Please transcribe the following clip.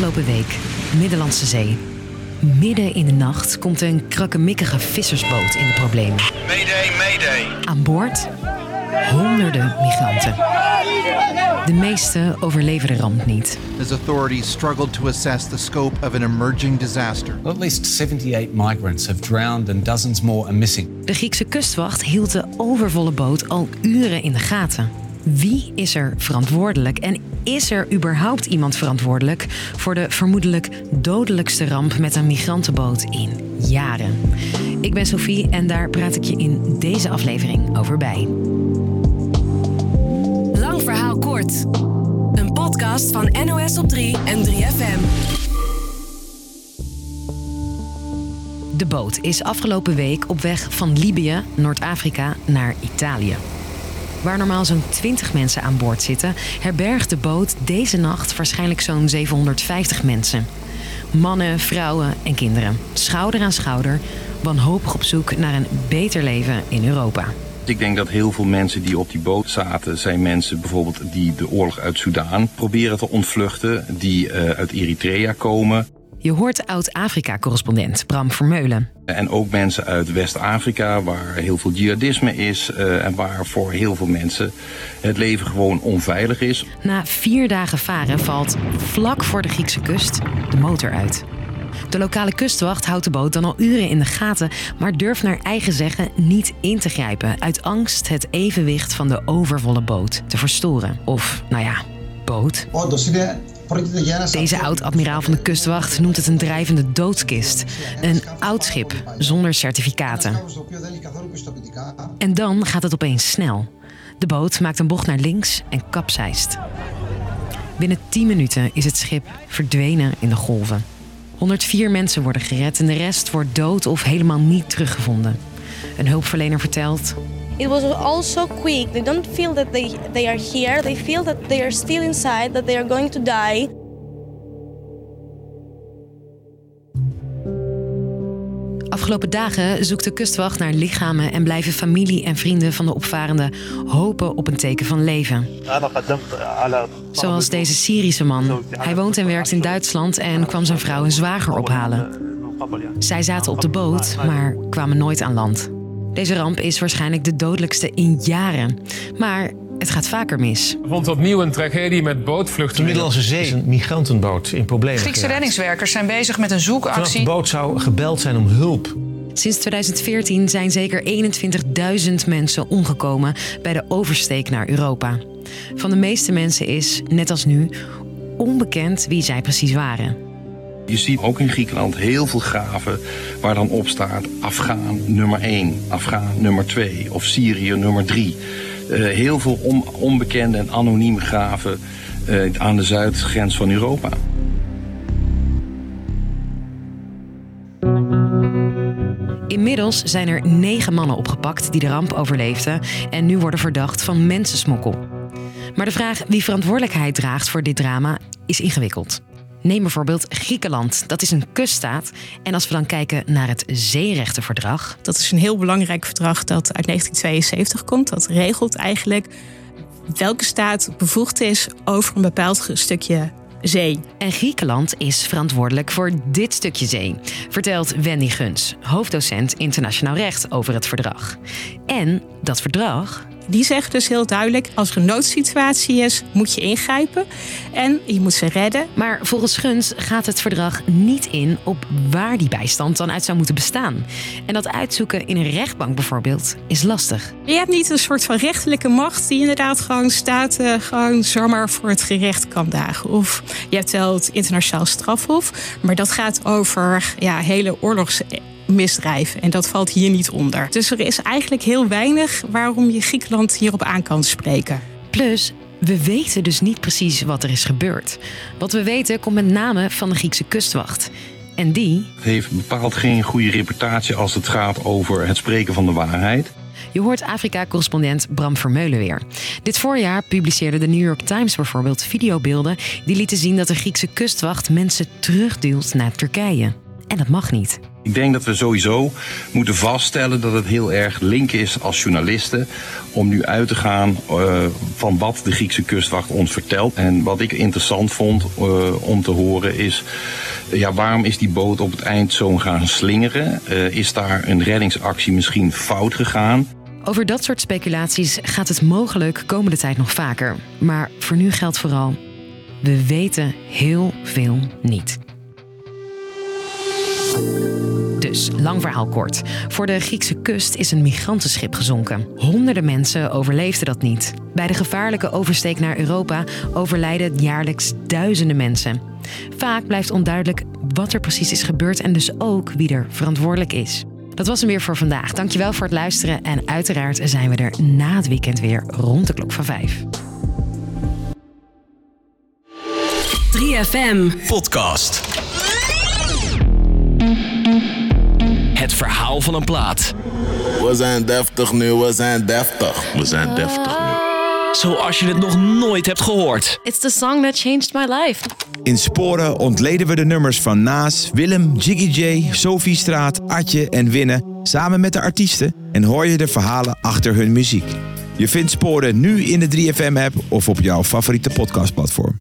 Afgelopen week, Middellandse Zee. Midden in de nacht komt een krakkemikkige vissersboot in de problemen. Mayday, mayday. Aan boord honderden migranten. De meeste overleven de ramp niet. as authorities struggled to assess the scope of an emerging disaster. At least 78 migrants have drowned and dozens more are missing. De Griekse kustwacht hield de overvolle boot al uren in de gaten. Wie is er verantwoordelijk en is er überhaupt iemand verantwoordelijk voor de vermoedelijk dodelijkste ramp met een migrantenboot in jaren? Ik ben Sophie en daar praat ik je in deze aflevering over bij. Lang verhaal kort. Een podcast van NOS op 3 en 3FM. De boot is afgelopen week op weg van Libië, Noord-Afrika, naar Italië. Waar normaal zo'n 20 mensen aan boord zitten, herbergt de boot deze nacht waarschijnlijk zo'n 750 mensen. Mannen, vrouwen en kinderen, schouder aan schouder, wanhopig op zoek naar een beter leven in Europa. Ik denk dat heel veel mensen die op die boot zaten, zijn mensen bijvoorbeeld die de oorlog uit Soudaan proberen te ontvluchten, die eh, uit Eritrea komen. Je hoort oud-Afrika-correspondent Bram Vermeulen. En ook mensen uit West-Afrika, waar heel veel jihadisme is eh, en waar voor heel veel mensen het leven gewoon onveilig is. Na vier dagen varen valt vlak voor de Griekse kust de motor uit. De lokale kustwacht houdt de boot dan al uren in de gaten, maar durft naar eigen zeggen niet in te grijpen. Uit angst het evenwicht van de overvolle boot te verstoren. Of, nou ja, boot. Oh, dus dit? Deze oud-admiraal van de kustwacht noemt het een drijvende doodskist. Een oud schip zonder certificaten. En dan gaat het opeens snel. De boot maakt een bocht naar links en kapseist. Binnen 10 minuten is het schip verdwenen in de golven. 104 mensen worden gered en de rest wordt dood of helemaal niet teruggevonden. Een hulpverlener vertelt: It was all so quick. They don't feel that they, they are here. They feel that they are still inside, that they are going to die. Afgelopen dagen zoekt de kustwacht naar lichamen en blijven familie en vrienden van de opvarenden hopen op een teken van leven. Zoals deze Syrische man. Hij woont en werkt in Duitsland en kwam zijn vrouw en zwager ophalen. Zij zaten op de boot, maar kwamen nooit aan land. Deze ramp is waarschijnlijk de dodelijkste in jaren. Maar het gaat vaker mis. Er vond opnieuw een tragedie met De bootvluchtelingen. Middellandse Zee is een migrantenboot in problemen Griekse geraakt. reddingswerkers zijn bezig met een Vanaf de zoekactie. boot zou gebeld zijn om hulp. Sinds 2014 zijn zeker 21.000 mensen omgekomen bij de oversteek naar Europa. Van de meeste mensen is, net als nu, onbekend wie zij precies waren. Je ziet ook in Griekenland heel veel graven waar dan op staat Afghaan nummer 1, Afghaan nummer 2 of Syrië nummer 3. Eh, heel veel on- onbekende en anonieme graven eh, aan de zuidgrens van Europa. Inmiddels zijn er negen mannen opgepakt die de ramp overleefden en nu worden verdacht van mensensmokkel. Maar de vraag wie verantwoordelijkheid draagt voor dit drama is ingewikkeld. Neem bijvoorbeeld Griekenland. Dat is een kuststaat. En als we dan kijken naar het zeerechtenverdrag, Dat is een heel belangrijk verdrag dat uit 1972 komt. Dat regelt eigenlijk welke staat bevoegd is over een bepaald stukje zee. En Griekenland is verantwoordelijk voor dit stukje zee, vertelt Wendy Guns, hoofddocent internationaal recht over het verdrag. En dat verdrag, Die zegt dus heel duidelijk: als er een noodsituatie is, moet je ingrijpen en je moet ze redden. maar volgens Guns gaat het verdrag niet in op waar die bijstand dan uit zou moeten bestaan. En dat uitzoeken in een rechtbank bijvoorbeeld is lastig. Je hebt niet een soort van rechterlijke macht die inderdaad gewoon staten gewoon zomaar voor het gerecht kan dagen. Of je hebt wel het internationaal strafhof, maar dat gaat over ja, hele oorlogsmisdrijven. En dat valt hier niet onder. Dus er is eigenlijk heel weinig waarom je Griekenland hierop aan kan spreken. Plus, we weten dus niet precies wat er is gebeurd. Wat we weten komt met name van de Griekse kustwacht. En die, heeft bepaald geen goede reputatie als het gaat over het spreken van de waarheid. je hoort Afrika-correspondent Bram Vermeulen weer. Dit voorjaar publiceerde de New York Times bijvoorbeeld videobeelden die lieten zien dat de Griekse kustwacht mensen terugduwt naar Turkije. En dat mag niet. Ik denk dat we sowieso moeten vaststellen dat het heel erg link is als journalisten om nu uit te gaan uh, van wat de Griekse kustwacht ons vertelt. En wat ik interessant vond uh, om te horen is, ja, waarom is die boot op het eind zo gaan slingeren? Uh, is daar een reddingsactie misschien fout gegaan? Over dat soort speculaties gaat het mogelijk komende tijd nog vaker. Maar voor nu geldt vooral, we weten heel veel niet. Dus, lang verhaal kort. Voor de Griekse kust is een migrantenschip gezonken. Honderden mensen overleefden dat niet. Bij de gevaarlijke oversteek naar Europa overlijden jaarlijks duizenden mensen. Vaak blijft onduidelijk wat er precies is gebeurd en dus ook wie er verantwoordelijk is. Dat was hem weer voor vandaag. Dankjewel voor het luisteren en uiteraard zijn we er na het weekend weer rond de klok van 5. 3FM Podcast. Het verhaal van een plaat. We zijn deftig nu, we zijn deftig. We zijn deftig nu. Zoals je het nog nooit hebt gehoord. It's the song that changed my life. In Sporen ontleden we de nummers van Naas, Willem, Jiggy J, Sophie Straat, Atje en Winne samen met de artiesten en hoor je de verhalen achter hun muziek. Je vindt Sporen nu in de 3FM-app of op jouw favoriete podcastplatform.